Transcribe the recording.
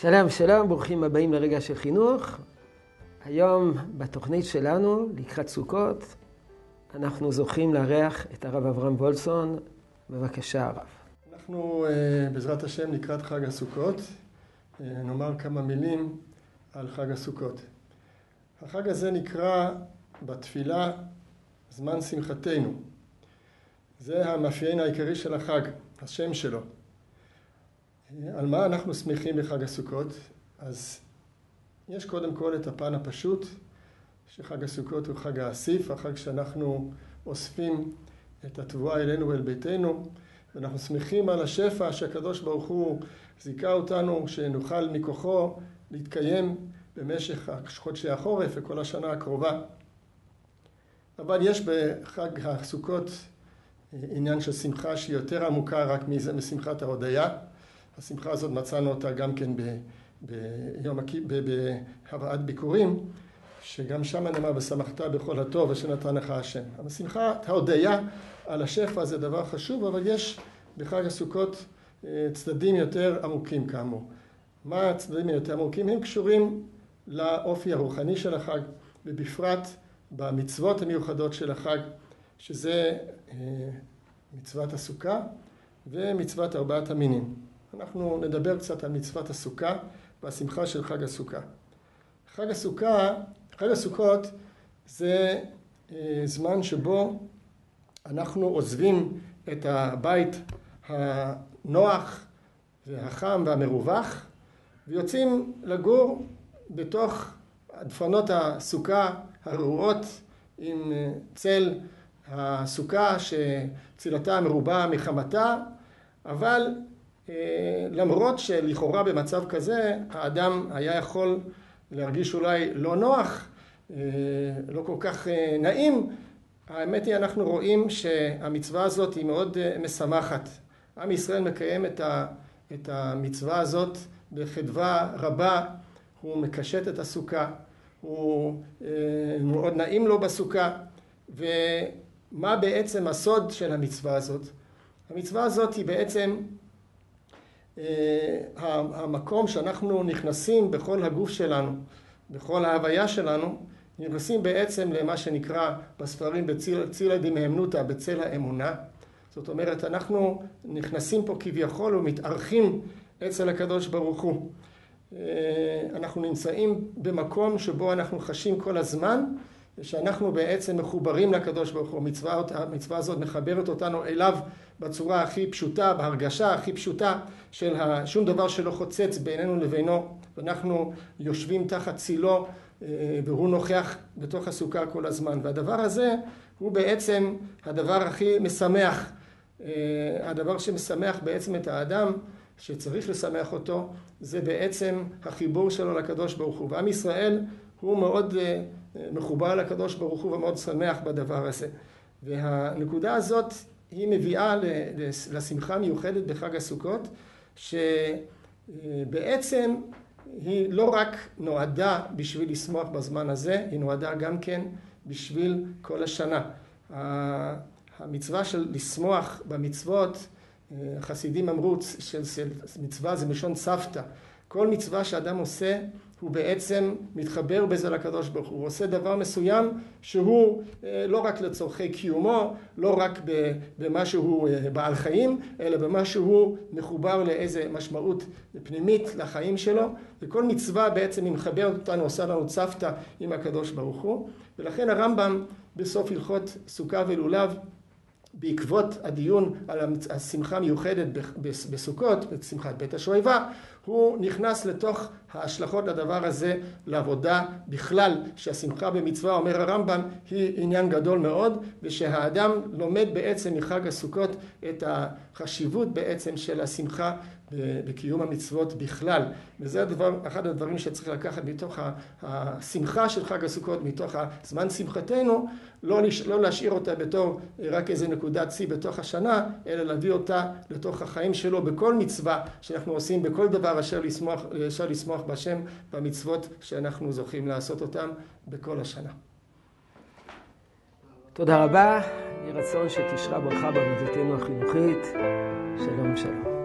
שלום, שלום, ברוכים הבאים לרגע של חינוך. היום בתוכנית שלנו, לקראת סוכות, אנחנו זוכים לארח את הרב אברהם וולסון. בבקשה, הרב. אנחנו בעזרת השם לקראת חג הסוכות, נאמר כמה מילים על חג הסוכות. החג הזה נקרא בתפילה זמן שמחתנו. זה המאפיין העיקרי של החג, השם שלו. על מה אנחנו שמחים בחג הסוכות? אז יש קודם כל את הפן הפשוט, שחג הסוכות הוא חג האסיף, החג שאנחנו אוספים את התבואה אלינו ואל ביתנו, ואנחנו שמחים על השפע שהקדוש ברוך הוא זיכה אותנו, שנוכל מכוחו להתקיים במשך חודשי החורף וכל השנה הקרובה. אבל יש בחג הסוכות עניין של שמחה שהיא יותר עמוקה רק משמחת ההודיה. השמחה הזאת מצאנו אותה גם כן ביום בהבאת ביקורים, שגם שם נאמר ושמחת בכל הטוב אשר נתן לך השם. אבל שמחת ההודיה על השפע זה דבר חשוב, אבל יש בחג הסוכות צדדים יותר עמוקים כאמור. מה הצדדים היותר עמוקים? הם קשורים לאופי הרוחני של החג, ובפרט במצוות המיוחדות של החג, שזה מצוות הסוכה ומצוות ארבעת המינים. אנחנו נדבר קצת על מצוות הסוכה והשמחה של חג הסוכה. חג הסוכה, חג הסוכות זה זמן שבו אנחנו עוזבים את הבית הנוח והחם והמרווח ויוצאים לגור בתוך דפנות הסוכה הרעועות עם צל הסוכה שצילתה מרובה מחמתה, אבל למרות שלכאורה במצב כזה האדם היה יכול להרגיש אולי לא נוח, לא כל כך נעים, האמת היא אנחנו רואים שהמצווה הזאת היא מאוד משמחת. עם ישראל מקיים את המצווה הזאת בחדווה רבה, הוא מקשט את הסוכה, הוא מאוד נעים לו בסוכה, ומה בעצם הסוד של המצווה הזאת? המצווה הזאת היא בעצם המקום שאנחנו נכנסים בכל הגוף שלנו, בכל ההוויה שלנו, נכנסים בעצם למה שנקרא בספרים בצילא דמהימנותא, בצל האמונה. זאת אומרת, אנחנו נכנסים פה כביכול ומתארחים אצל הקדוש ברוך הוא. אנחנו נמצאים במקום שבו אנחנו חשים כל הזמן שאנחנו בעצם מחוברים לקדוש ברוך הוא. המצווה הזאת מחברת אותנו אליו בצורה הכי פשוטה, בהרגשה הכי פשוטה של שום דבר שלא חוצץ בינינו לבינו, ואנחנו יושבים תחת צילו והוא נוכח בתוך הסוכה כל הזמן. והדבר הזה הוא בעצם הדבר הכי משמח, הדבר שמשמח בעצם את האדם, שצריך לשמח אותו, זה בעצם החיבור שלו לקדוש ברוך הוא. ועם ישראל הוא מאוד מחובר לקדוש ברוך הוא ומאוד שמח בדבר הזה. והנקודה הזאת היא מביאה לשמחה מיוחדת בחג הסוכות, שבעצם היא לא רק נועדה בשביל לשמוח בזמן הזה, היא נועדה גם כן בשביל כל השנה. המצווה של לשמוח במצוות, החסידים אמרו שמצווה זה מלשון צוותא. כל מצווה שאדם עושה הוא בעצם מתחבר בזה לקדוש ברוך הוא. הוא עושה דבר מסוים שהוא לא רק לצורכי קיומו, לא רק במה שהוא בעל חיים, אלא במה שהוא מחובר לאיזה משמעות פנימית לחיים שלו. וכל מצווה בעצם היא מחברת אותנו, עושה לנו צוותא עם הקדוש ברוך הוא. ולכן הרמב"ם בסוף הלכות סוכה ולולב בעקבות הדיון על השמחה המיוחדת בסוכות, בשמחת בית השואבה, הוא נכנס לתוך ההשלכות לדבר הזה לעבודה בכלל, שהשמחה במצווה, אומר הרמב"ם, היא עניין גדול מאוד, ושהאדם לומד בעצם מחג הסוכות את החשיבות בעצם של השמחה בקיום המצוות בכלל. וזה הדבר, אחד הדברים שצריך לקחת מתוך השמחה של חג הסוכות, מתוך הזמן שמחתנו, לא, לא להשאיר אותה בתור רק איזה נקודת שיא בתוך השנה, אלא להביא אותה לתוך החיים שלו בכל מצווה שאנחנו עושים, בכל דבר אשר לשמוח, לשמוח בשם במצוות שאנחנו זוכים לעשות אותם בכל השנה. תודה רבה, יהי רצון שתשרה ברכה בעבודתנו החינוכית. שלום שלום.